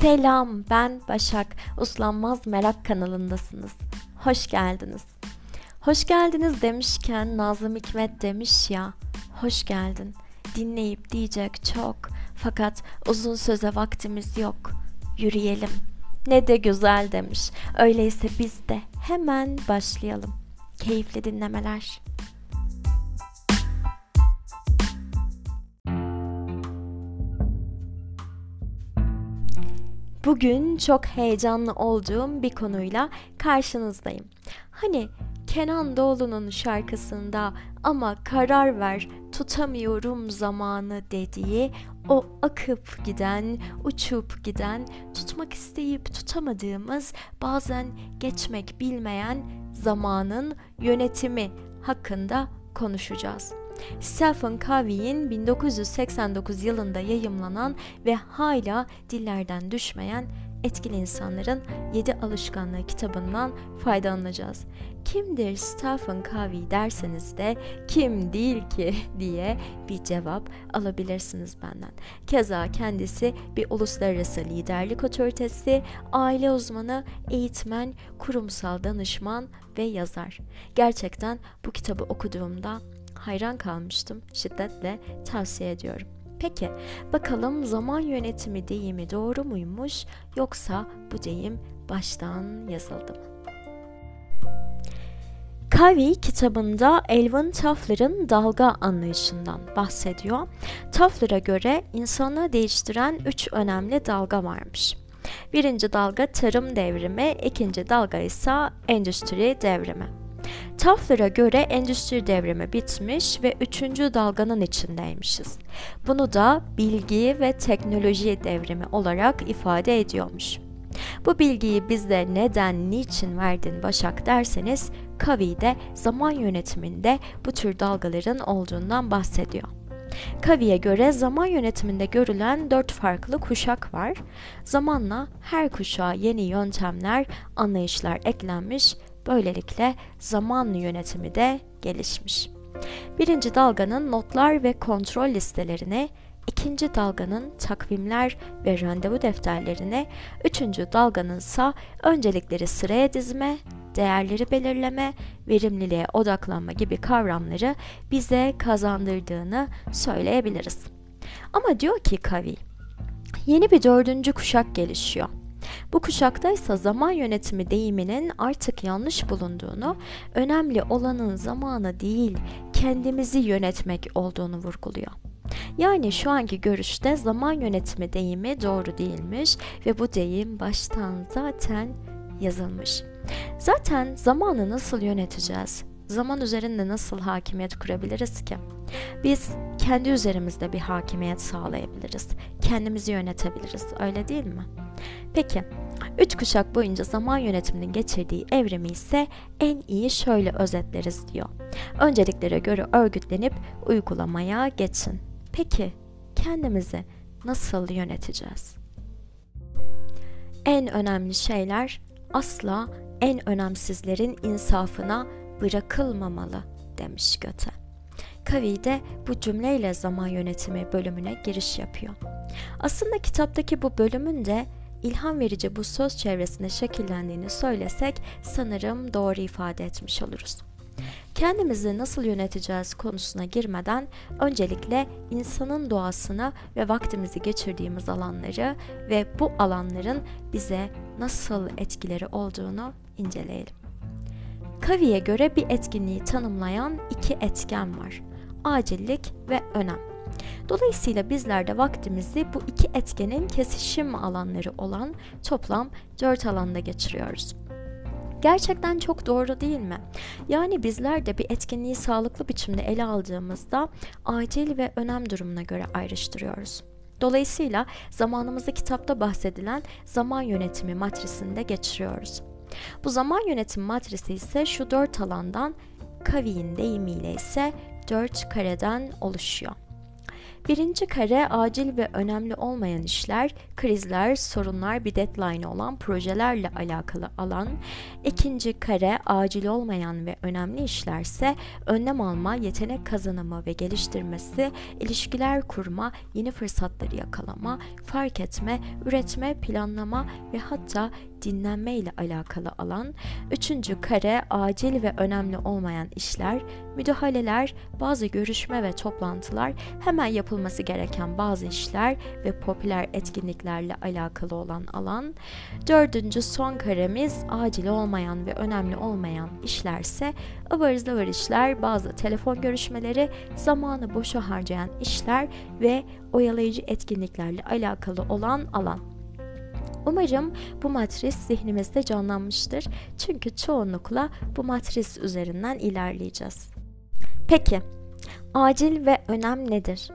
Selam, ben Başak. Uslanmaz Merak kanalındasınız. Hoş geldiniz. Hoş geldiniz demişken Nazım Hikmet demiş ya, hoş geldin. Dinleyip diyecek çok. Fakat uzun söze vaktimiz yok. Yürüyelim. Ne de güzel demiş. Öyleyse biz de hemen başlayalım. Keyifli dinlemeler. Bugün çok heyecanlı olduğum bir konuyla karşınızdayım. Hani Kenan Doğulu'nun şarkısında ama karar ver tutamıyorum zamanı dediği o akıp giden, uçup giden, tutmak isteyip tutamadığımız, bazen geçmek bilmeyen zamanın yönetimi hakkında konuşacağız. Stephen Covey'in 1989 yılında yayımlanan ve hala dillerden düşmeyen Etkili İnsanların 7 Alışkanlığı kitabından faydalanacağız. Kimdir Stephen Covey derseniz de kim değil ki diye bir cevap alabilirsiniz benden. Keza kendisi bir uluslararası liderlik otoritesi, aile uzmanı, eğitmen, kurumsal danışman ve yazar. Gerçekten bu kitabı okuduğumda hayran kalmıştım. Şiddetle tavsiye ediyorum. Peki bakalım zaman yönetimi deyimi doğru muymuş yoksa bu deyim baştan yazıldı mı? Covey kitabında Elvin Toffler'ın dalga anlayışından bahsediyor. Toffler'a göre insanlığı değiştiren üç önemli dalga varmış. Birinci dalga tarım devrimi, ikinci dalga ise endüstri devrimi. Toffler'a göre endüstri devrimi bitmiş ve üçüncü dalganın içindeymişiz. Bunu da bilgi ve teknoloji devrimi olarak ifade ediyormuş. Bu bilgiyi bize neden, niçin verdin Başak derseniz Covey zaman yönetiminde bu tür dalgaların olduğundan bahsediyor. Covey'e göre zaman yönetiminde görülen dört farklı kuşak var. Zamanla her kuşağa yeni yöntemler, anlayışlar eklenmiş Böylelikle zaman yönetimi de gelişmiş. Birinci dalganın notlar ve kontrol listelerine, ikinci dalganın takvimler ve randevu defterlerine, üçüncü dalganın ise öncelikleri sıraya dizme, değerleri belirleme, verimliliğe odaklanma gibi kavramları bize kazandırdığını söyleyebiliriz. Ama diyor ki Kavi, yeni bir dördüncü kuşak gelişiyor. Bu kuşakta ise zaman yönetimi deyiminin artık yanlış bulunduğunu, önemli olanın zamanı değil, kendimizi yönetmek olduğunu vurguluyor. Yani şu anki görüşte zaman yönetimi deyimi doğru değilmiş ve bu deyim baştan zaten yazılmış. Zaten zamanı nasıl yöneteceğiz? Zaman üzerinde nasıl hakimiyet kurabiliriz ki? Biz kendi üzerimizde bir hakimiyet sağlayabiliriz. Kendimizi yönetebiliriz. Öyle değil mi? Peki, üç kuşak boyunca zaman yönetiminin geçirdiği evrimi ise en iyi şöyle özetleriz diyor. Önceliklere göre örgütlenip uygulamaya geçin. Peki, kendimizi nasıl yöneteceğiz? En önemli şeyler asla en önemsizlerin insafına bırakılmamalı demiş Göte. Kavi de bu cümleyle zaman yönetimi bölümüne giriş yapıyor. Aslında kitaptaki bu bölümün de ilham verici bu söz çevresinde şekillendiğini söylesek sanırım doğru ifade etmiş oluruz. Kendimizi nasıl yöneteceğiz konusuna girmeden öncelikle insanın doğasını ve vaktimizi geçirdiğimiz alanları ve bu alanların bize nasıl etkileri olduğunu inceleyelim. Kavi'ye göre bir etkinliği tanımlayan iki etken var. Acillik ve önem. Dolayısıyla bizler de vaktimizi bu iki etkenin kesişim alanları olan toplam dört alanda geçiriyoruz. Gerçekten çok doğru değil mi? Yani bizler de bir etkinliği sağlıklı biçimde ele aldığımızda acil ve önem durumuna göre ayrıştırıyoruz. Dolayısıyla zamanımızı kitapta bahsedilen zaman yönetimi matrisinde geçiriyoruz. Bu zaman yönetim matrisi ise şu dört alandan Covey'in deyimiyle ise dört kareden oluşuyor. Birinci kare acil ve önemli olmayan işler, krizler, sorunlar, bir deadline olan projelerle alakalı alan. İkinci kare acil olmayan ve önemli işlerse önlem alma, yetenek kazanımı ve geliştirmesi, ilişkiler kurma, yeni fırsatları yakalama, fark etme, üretme, planlama ve hatta dinlenme ile alakalı alan, üçüncü kare acil ve önemli olmayan işler, müdahaleler, bazı görüşme ve toplantılar, hemen yapılması gereken bazı işler ve popüler etkinliklerle alakalı olan alan, dördüncü son karemiz acil olmayan ve önemli olmayan işlerse, ıvır zıvır işler, bazı telefon görüşmeleri, zamanı boşa harcayan işler ve oyalayıcı etkinliklerle alakalı olan alan. Umarım bu matris zihnimizde canlanmıştır. Çünkü çoğunlukla bu matris üzerinden ilerleyeceğiz. Peki, acil ve önem nedir?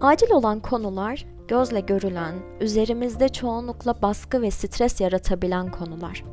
Acil olan konular gözle görülen, üzerimizde çoğunlukla baskı ve stres yaratabilen konular.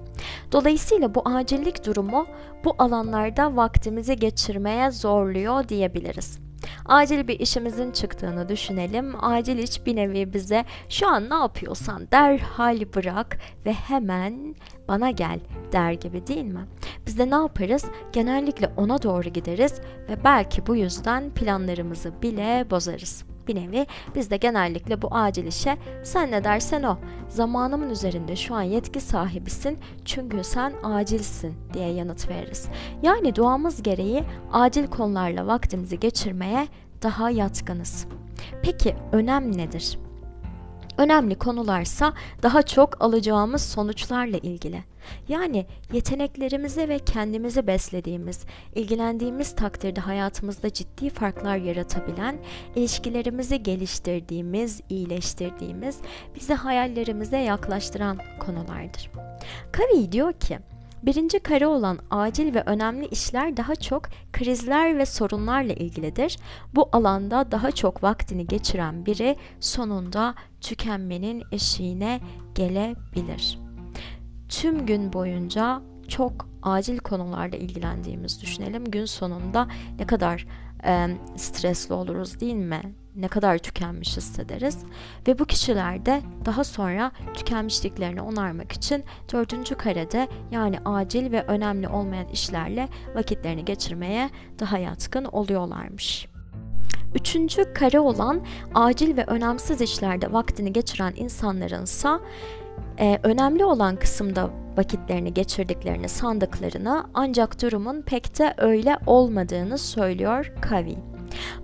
Dolayısıyla bu acillik durumu bu alanlarda vaktimizi geçirmeye zorluyor diyebiliriz. Acil bir işimizin çıktığını düşünelim. Acil iş bir nevi bize şu an ne yapıyorsan derhal bırak ve hemen bana gel der gibi değil mi? Biz de ne yaparız? Genellikle ona doğru gideriz ve belki bu yüzden planlarımızı bile bozarız. Bir nevi biz de genellikle bu acil işe sen ne dersen o. Zamanımın üzerinde şu an yetki sahibisin çünkü sen acilsin diye yanıt veririz. Yani duamız gereği acil konularla vaktimizi geçirmeye daha yatkınız. Peki önem nedir? Önemli konularsa daha çok alacağımız sonuçlarla ilgili. Yani yeteneklerimizi ve kendimizi beslediğimiz, ilgilendiğimiz takdirde hayatımızda ciddi farklar yaratabilen, ilişkilerimizi geliştirdiğimiz, iyileştirdiğimiz, bizi hayallerimize yaklaştıran konulardır. Covey diyor ki, Birinci kare olan acil ve önemli işler daha çok krizler ve sorunlarla ilgilidir. Bu alanda daha çok vaktini geçiren biri sonunda tükenmenin eşiğine gelebilir. Tüm gün boyunca çok acil konularla ilgilendiğimiz düşünelim. Gün sonunda ne kadar e, stresli oluruz değil mi? Ne kadar tükenmiş hissederiz ve bu kişiler de daha sonra tükenmişliklerini onarmak için dördüncü karede yani acil ve önemli olmayan işlerle vakitlerini geçirmeye daha yatkın oluyorlarmış. Üçüncü kare olan acil ve önemsiz işlerde vaktini geçiren insanlarınsa e, önemli olan kısımda vakitlerini geçirdiklerini sandıklarını ancak durumun pek de öyle olmadığını söylüyor Kavi.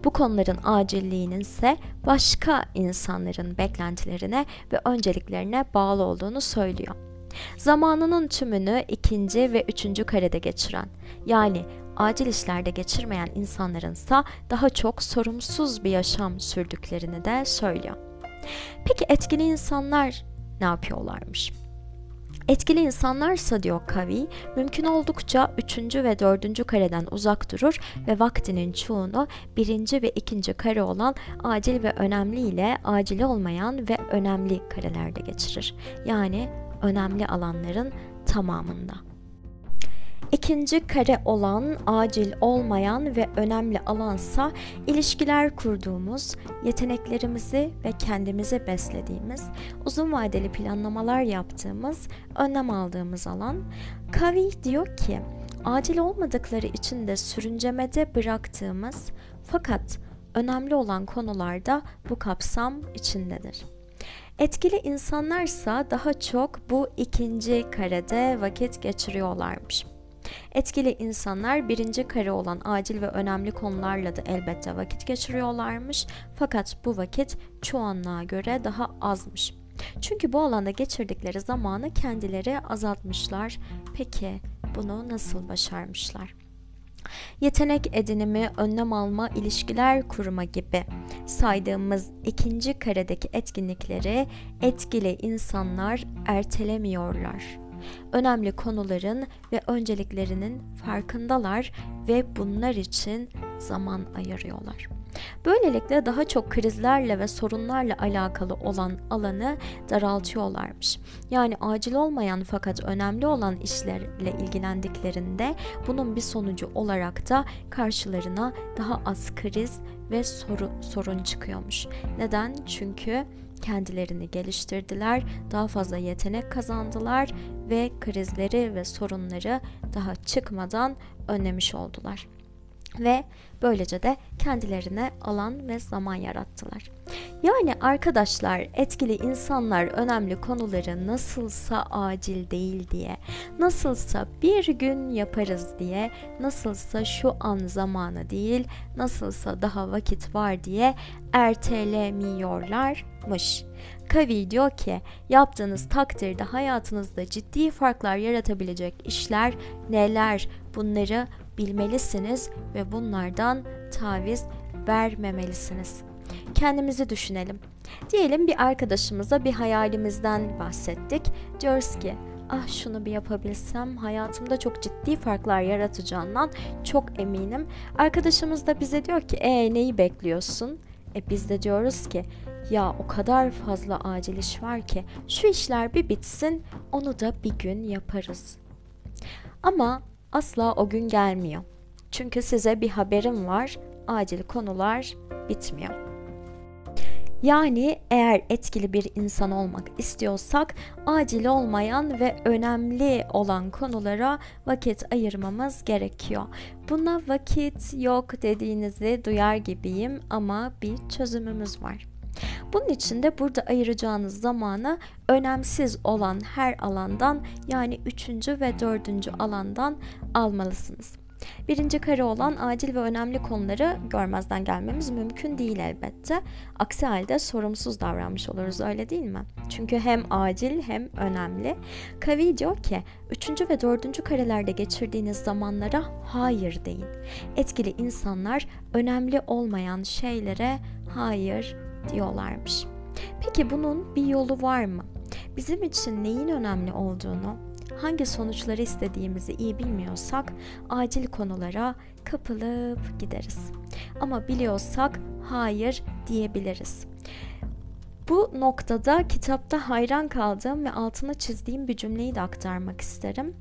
Bu konuların acilliğinin ise başka insanların beklentilerine ve önceliklerine bağlı olduğunu söylüyor. Zamanının tümünü ikinci ve üçüncü karede geçiren, yani acil işlerde geçirmeyen insanların ise daha çok sorumsuz bir yaşam sürdüklerini de söylüyor. Peki etkili insanlar ne yapıyorlarmış? Etkili insanlarsa diyor Kavi, mümkün oldukça üçüncü ve dördüncü kareden uzak durur ve vaktinin çoğunu birinci ve ikinci kare olan acil ve önemli ile acil olmayan ve önemli karelerde geçirir. Yani önemli alanların tamamında. İkinci kare olan, acil olmayan ve önemli alansa ilişkiler kurduğumuz, yeteneklerimizi ve kendimizi beslediğimiz, uzun vadeli planlamalar yaptığımız, önlem aldığımız alan. Kavi diyor ki, acil olmadıkları için de sürüncemede bıraktığımız fakat önemli olan konularda bu kapsam içindedir. Etkili insanlarsa daha çok bu ikinci karede vakit geçiriyorlarmış. Etkili insanlar birinci kare olan acil ve önemli konularla da elbette vakit geçiriyorlarmış. Fakat bu vakit çoğunluğa göre daha azmış. Çünkü bu alanda geçirdikleri zamanı kendileri azaltmışlar. Peki bunu nasıl başarmışlar? Yetenek edinimi, önlem alma, ilişkiler kurma gibi saydığımız ikinci karedeki etkinlikleri etkili insanlar ertelemiyorlar önemli konuların ve önceliklerinin farkındalar ve bunlar için zaman ayırıyorlar. Böylelikle daha çok krizlerle ve sorunlarla alakalı olan alanı daraltıyorlarmış. Yani acil olmayan fakat önemli olan işlerle ilgilendiklerinde bunun bir sonucu olarak da karşılarına daha az kriz ve soru, sorun çıkıyormuş. Neden? Çünkü kendilerini geliştirdiler, daha fazla yetenek kazandılar ve krizleri ve sorunları daha çıkmadan önlemiş oldular ve böylece de kendilerine alan ve zaman yarattılar. Yani arkadaşlar etkili insanlar önemli konuları nasılsa acil değil diye, nasılsa bir gün yaparız diye, nasılsa şu an zamanı değil, nasılsa daha vakit var diye ertelemiyorlarmış. Kavi diyor ki yaptığınız takdirde hayatınızda ciddi farklar yaratabilecek işler neler bunları bilmelisiniz ve bunlardan taviz vermemelisiniz. Kendimizi düşünelim. Diyelim bir arkadaşımıza bir hayalimizden bahsettik. Diyoruz ki ah şunu bir yapabilsem hayatımda çok ciddi farklar yaratacağından çok eminim. Arkadaşımız da bize diyor ki e neyi bekliyorsun? E biz de diyoruz ki ya o kadar fazla acil iş var ki şu işler bir bitsin onu da bir gün yaparız. Ama asla o gün gelmiyor. Çünkü size bir haberim var. Acil konular bitmiyor. Yani eğer etkili bir insan olmak istiyorsak acil olmayan ve önemli olan konulara vakit ayırmamız gerekiyor. Buna vakit yok dediğinizi duyar gibiyim ama bir çözümümüz var. Bunun için de burada ayıracağınız zamanı önemsiz olan her alandan yani üçüncü ve dördüncü alandan almalısınız. Birinci kare olan acil ve önemli konuları görmezden gelmemiz mümkün değil elbette. Aksi halde sorumsuz davranmış oluruz öyle değil mi? Çünkü hem acil hem önemli. Kavi diyor ki üçüncü ve dördüncü karelerde geçirdiğiniz zamanlara hayır deyin. Etkili insanlar önemli olmayan şeylere hayır diyorlarmış. Peki bunun bir yolu var mı? Bizim için neyin önemli olduğunu, hangi sonuçları istediğimizi iyi bilmiyorsak acil konulara kapılıp gideriz. Ama biliyorsak hayır diyebiliriz. Bu noktada kitapta hayran kaldığım ve altına çizdiğim bir cümleyi de aktarmak isterim.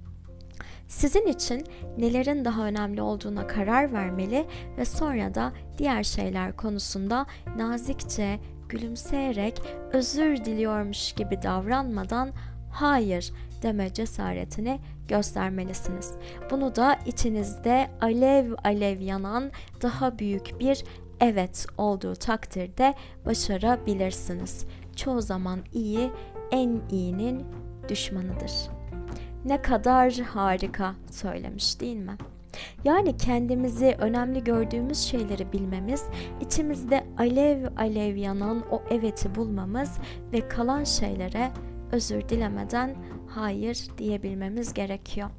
Sizin için nelerin daha önemli olduğuna karar vermeli ve sonra da diğer şeyler konusunda nazikçe, gülümseyerek özür diliyormuş gibi davranmadan hayır deme cesaretini göstermelisiniz. Bunu da içinizde alev alev yanan daha büyük bir evet olduğu takdirde başarabilirsiniz. Çoğu zaman iyi en iyinin düşmanıdır. Ne kadar harika söylemiş değil mi? Yani kendimizi önemli gördüğümüz şeyleri bilmemiz, içimizde alev alev yanan o eveti bulmamız ve kalan şeylere özür dilemeden hayır diyebilmemiz gerekiyor.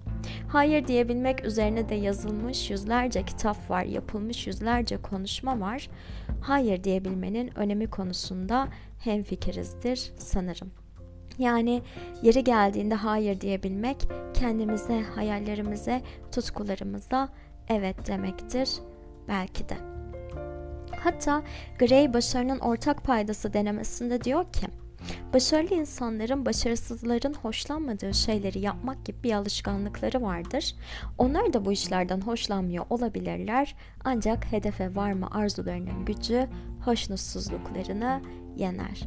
Hayır diyebilmek üzerine de yazılmış yüzlerce kitap var, yapılmış yüzlerce konuşma var. Hayır diyebilmenin önemi konusunda hemfikirizdir sanırım. Yani yeri geldiğinde hayır diyebilmek kendimize, hayallerimize, tutkularımıza evet demektir belki de. Hatta Gray başarının ortak paydası denemesinde diyor ki Başarılı insanların başarısızların hoşlanmadığı şeyleri yapmak gibi bir alışkanlıkları vardır. Onlar da bu işlerden hoşlanmıyor olabilirler ancak hedefe varma arzularının gücü hoşnutsuzluklarını yener.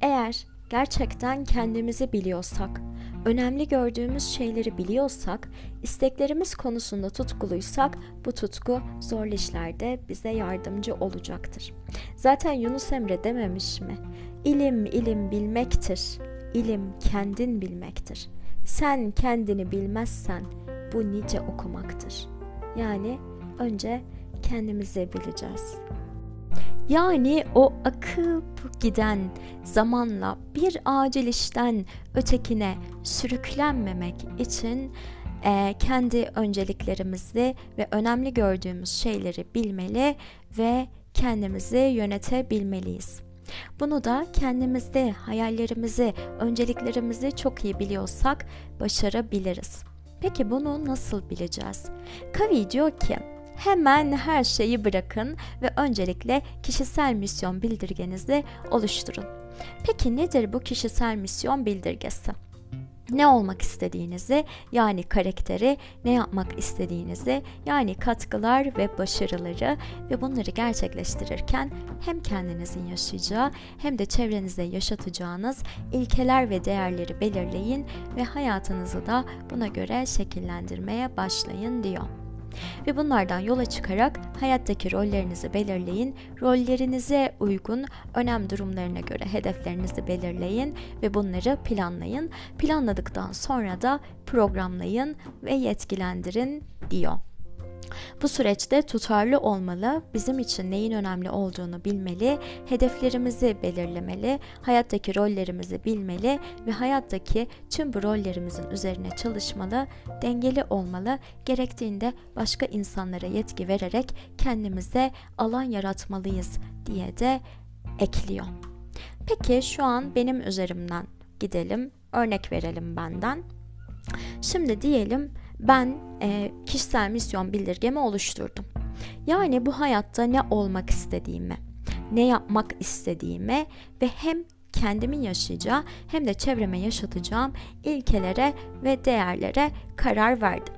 Eğer gerçekten kendimizi biliyorsak, önemli gördüğümüz şeyleri biliyorsak, isteklerimiz konusunda tutkuluysak bu tutku zorlu işlerde bize yardımcı olacaktır. Zaten Yunus Emre dememiş mi? İlim ilim bilmektir. İlim kendin bilmektir. Sen kendini bilmezsen bu nice okumaktır. Yani önce kendimizi bileceğiz. Yani o akıp giden zamanla bir acil işten ötekine sürüklenmemek için e, kendi önceliklerimizi ve önemli gördüğümüz şeyleri bilmeli ve kendimizi yönetebilmeliyiz. Bunu da kendimizde hayallerimizi, önceliklerimizi çok iyi biliyorsak başarabiliriz. Peki bunu nasıl bileceğiz? Kavi diyor ki hemen her şeyi bırakın ve öncelikle kişisel misyon bildirgenizi oluşturun. Peki nedir bu kişisel misyon bildirgesi? ne olmak istediğinizi yani karakteri, ne yapmak istediğinizi yani katkılar ve başarıları ve bunları gerçekleştirirken hem kendinizin yaşayacağı hem de çevrenizde yaşatacağınız ilkeler ve değerleri belirleyin ve hayatınızı da buna göre şekillendirmeye başlayın diyor. Ve bunlardan yola çıkarak hayattaki rollerinizi belirleyin. Rollerinize uygun önem durumlarına göre hedeflerinizi belirleyin ve bunları planlayın. Planladıktan sonra da programlayın ve yetkilendirin diyor. Bu süreçte tutarlı olmalı, bizim için neyin önemli olduğunu bilmeli, hedeflerimizi belirlemeli, hayattaki rollerimizi bilmeli ve hayattaki tüm bu rollerimizin üzerine çalışmalı, dengeli olmalı, gerektiğinde başka insanlara yetki vererek kendimize alan yaratmalıyız diye de ekliyor. Peki şu an benim üzerimden gidelim, örnek verelim benden. Şimdi diyelim ben e, kişisel misyon bildirgemi oluşturdum. Yani bu hayatta ne olmak istediğimi, ne yapmak istediğime ve hem kendimin yaşayacağı hem de çevreme yaşatacağım ilkelere ve değerlere karar verdim.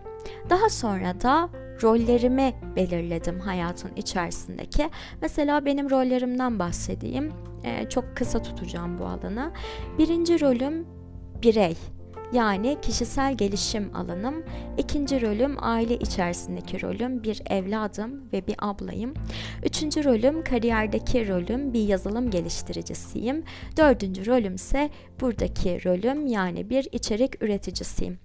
Daha sonra da rollerimi belirledim hayatın içerisindeki. Mesela benim rollerimden bahsedeyim. Ee, çok kısa tutacağım bu alanı. Birinci rolüm birey yani kişisel gelişim alanım. İkinci rolüm aile içerisindeki rolüm bir evladım ve bir ablayım. Üçüncü rolüm kariyerdeki rolüm bir yazılım geliştiricisiyim. Dördüncü rolüm ise buradaki rolüm yani bir içerik üreticisiyim.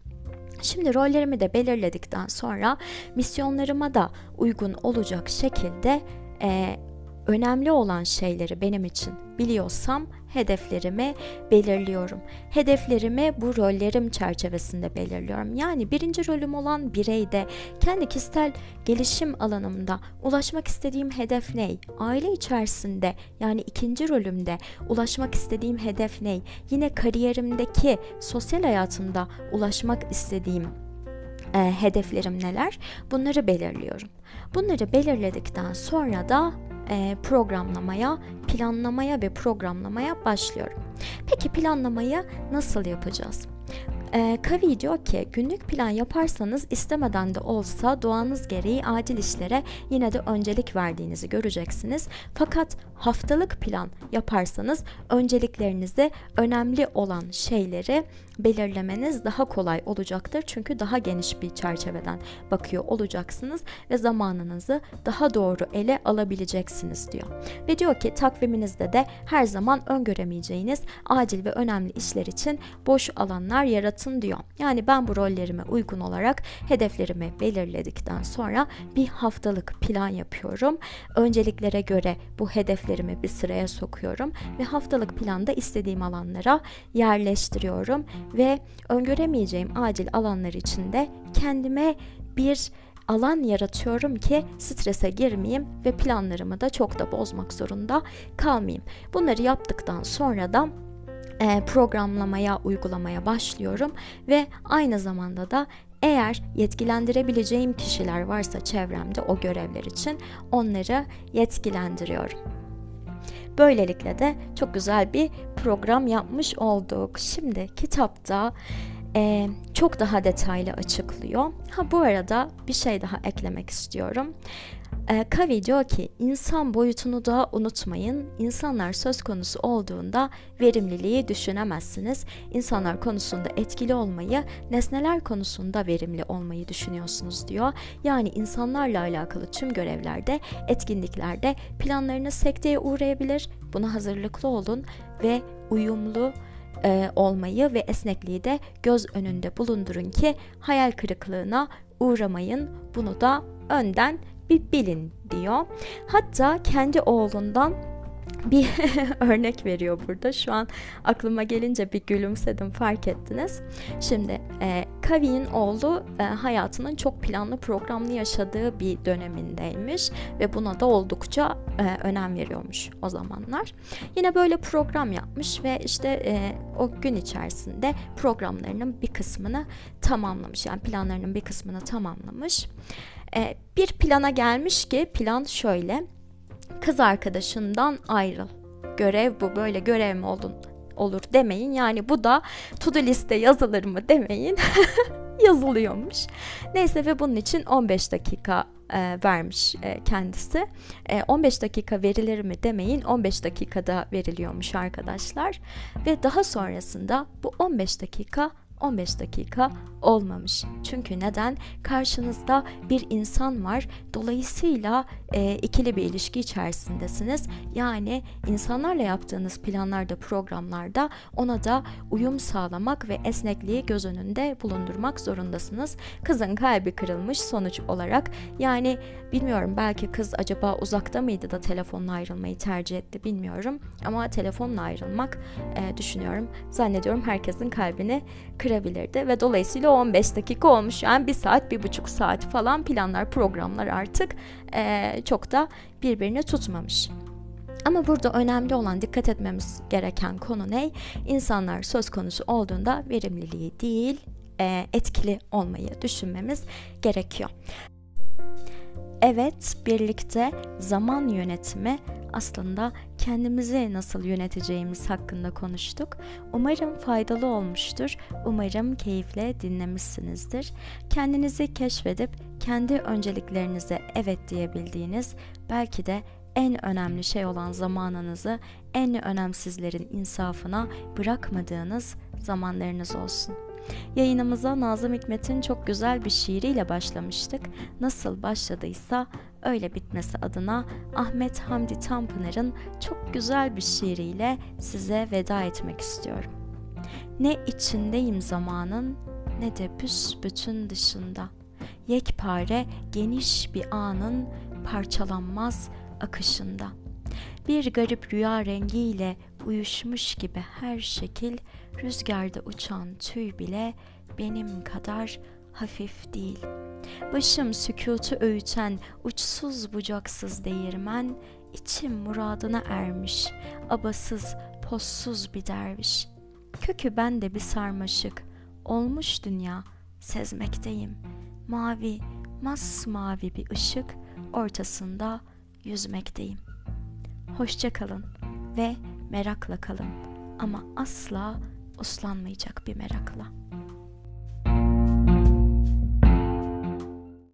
Şimdi rollerimi de belirledikten sonra misyonlarıma da uygun olacak şekilde e, önemli olan şeyleri benim için biliyorsam hedeflerimi belirliyorum. Hedeflerimi bu rollerim çerçevesinde belirliyorum. Yani birinci rolüm olan bireyde kendi kişisel gelişim alanımda ulaşmak istediğim hedef ne? Aile içerisinde yani ikinci rolümde ulaşmak istediğim hedef ne? Yine kariyerimdeki sosyal hayatımda ulaşmak istediğim e, hedeflerim neler? Bunları belirliyorum. Bunları belirledikten sonra da e, programlamaya, planlamaya ve programlamaya başlıyorum. Peki planlamayı nasıl yapacağız? E, Kavi diyor ki günlük plan yaparsanız istemeden de olsa doğanız gereği acil işlere yine de öncelik verdiğinizi göreceksiniz. Fakat haftalık plan yaparsanız önceliklerinizi önemli olan şeyleri belirlemeniz daha kolay olacaktır. Çünkü daha geniş bir çerçeveden bakıyor olacaksınız ve zamanınızı daha doğru ele alabileceksiniz diyor. Ve diyor ki takviminizde de her zaman öngöremeyeceğiniz acil ve önemli işler için boş alanlar yaratın diyor. Yani ben bu rollerime uygun olarak hedeflerimi belirledikten sonra bir haftalık plan yapıyorum. Önceliklere göre bu hedeflerimi bir sıraya sokuyorum ve haftalık planda istediğim alanlara yerleştiriyorum ve öngöremeyeceğim acil alanlar içinde kendime bir alan yaratıyorum ki strese girmeyeyim ve planlarımı da çok da bozmak zorunda kalmayayım. Bunları yaptıktan sonra da programlamaya, uygulamaya başlıyorum ve aynı zamanda da eğer yetkilendirebileceğim kişiler varsa çevremde o görevler için onları yetkilendiriyorum. Böylelikle de çok güzel bir program yapmış olduk. Şimdi kitapta e, çok daha detaylı açıklıyor. Ha bu arada bir şey daha eklemek istiyorum. E, Kavi diyor ki insan boyutunu da unutmayın. İnsanlar söz konusu olduğunda verimliliği düşünemezsiniz. İnsanlar konusunda etkili olmayı, nesneler konusunda verimli olmayı düşünüyorsunuz diyor. Yani insanlarla alakalı tüm görevlerde, etkinliklerde planlarınız sekteye uğrayabilir. Buna hazırlıklı olun ve uyumlu e, olmayı ve esnekliği de göz önünde bulundurun ki hayal kırıklığına uğramayın. Bunu da önden bir bilin diyor. Hatta kendi oğlundan bir örnek veriyor burada. Şu an aklıma gelince bir gülümsedim fark ettiniz. Şimdi e, Kavi'nin oğlu e, hayatının çok planlı programlı yaşadığı bir dönemindeymiş ve buna da oldukça e, önem veriyormuş o zamanlar. Yine böyle program yapmış ve işte e, o gün içerisinde programlarının bir kısmını tamamlamış. Yani planlarının bir kısmını tamamlamış. E, bir plana gelmiş ki plan şöyle kız arkadaşından ayrıl. Görev bu böyle görev mi olun olur demeyin. Yani bu da to do liste yazılır mı demeyin. Yazılıyormuş. Neyse ve bunun için 15 dakika e, vermiş e, kendisi. E, 15 dakika verilir mi demeyin 15 dakikada veriliyormuş arkadaşlar. Ve daha sonrasında bu 15 dakika 15 dakika olmamış. Çünkü neden? Karşınızda bir insan var. Dolayısıyla e, ikili bir ilişki içerisindesiniz. Yani insanlarla yaptığınız planlarda, programlarda ona da uyum sağlamak ve esnekliği göz önünde bulundurmak zorundasınız. Kızın kalbi kırılmış sonuç olarak. Yani bilmiyorum belki kız acaba uzakta mıydı da telefonla ayrılmayı tercih etti bilmiyorum. Ama telefonla ayrılmak e, düşünüyorum. Zannediyorum herkesin kalbini kırabilirdi ve dolayısıyla 15 dakika olmuş yani bir saat bir buçuk saat falan planlar programlar artık e, çok da birbirini tutmamış. Ama burada önemli olan dikkat etmemiz gereken konu ne? İnsanlar söz konusu olduğunda verimliliği değil e, etkili olmayı düşünmemiz gerekiyor. Evet, birlikte zaman yönetimi aslında kendimizi nasıl yöneteceğimiz hakkında konuştuk. Umarım faydalı olmuştur. Umarım keyifle dinlemişsinizdir. Kendinizi keşfedip kendi önceliklerinize evet diyebildiğiniz belki de en önemli şey olan zamanınızı en önemsizlerin insafına bırakmadığınız zamanlarınız olsun. Yayınımıza Nazım Hikmet'in çok güzel bir şiiriyle başlamıştık. Nasıl başladıysa öyle bitmesi adına Ahmet Hamdi Tanpınar'ın çok güzel bir şiiriyle size veda etmek istiyorum. Ne içindeyim zamanın ne de büsbütün dışında. Yekpare geniş bir anın parçalanmaz akışında. Bir garip rüya rengiyle uyuşmuş gibi her şekil rüzgarda uçan tüy bile benim kadar hafif değil. Başım sükutu öğüten uçsuz bucaksız değirmen, içim muradına ermiş, abasız, possuz bir derviş. Kökü bende bir sarmaşık, olmuş dünya, sezmekteyim. Mavi, masmavi bir ışık, ortasında yüzmekteyim. Hoşça kalın ve merakla kalın ama asla uslanmayacak bir merakla.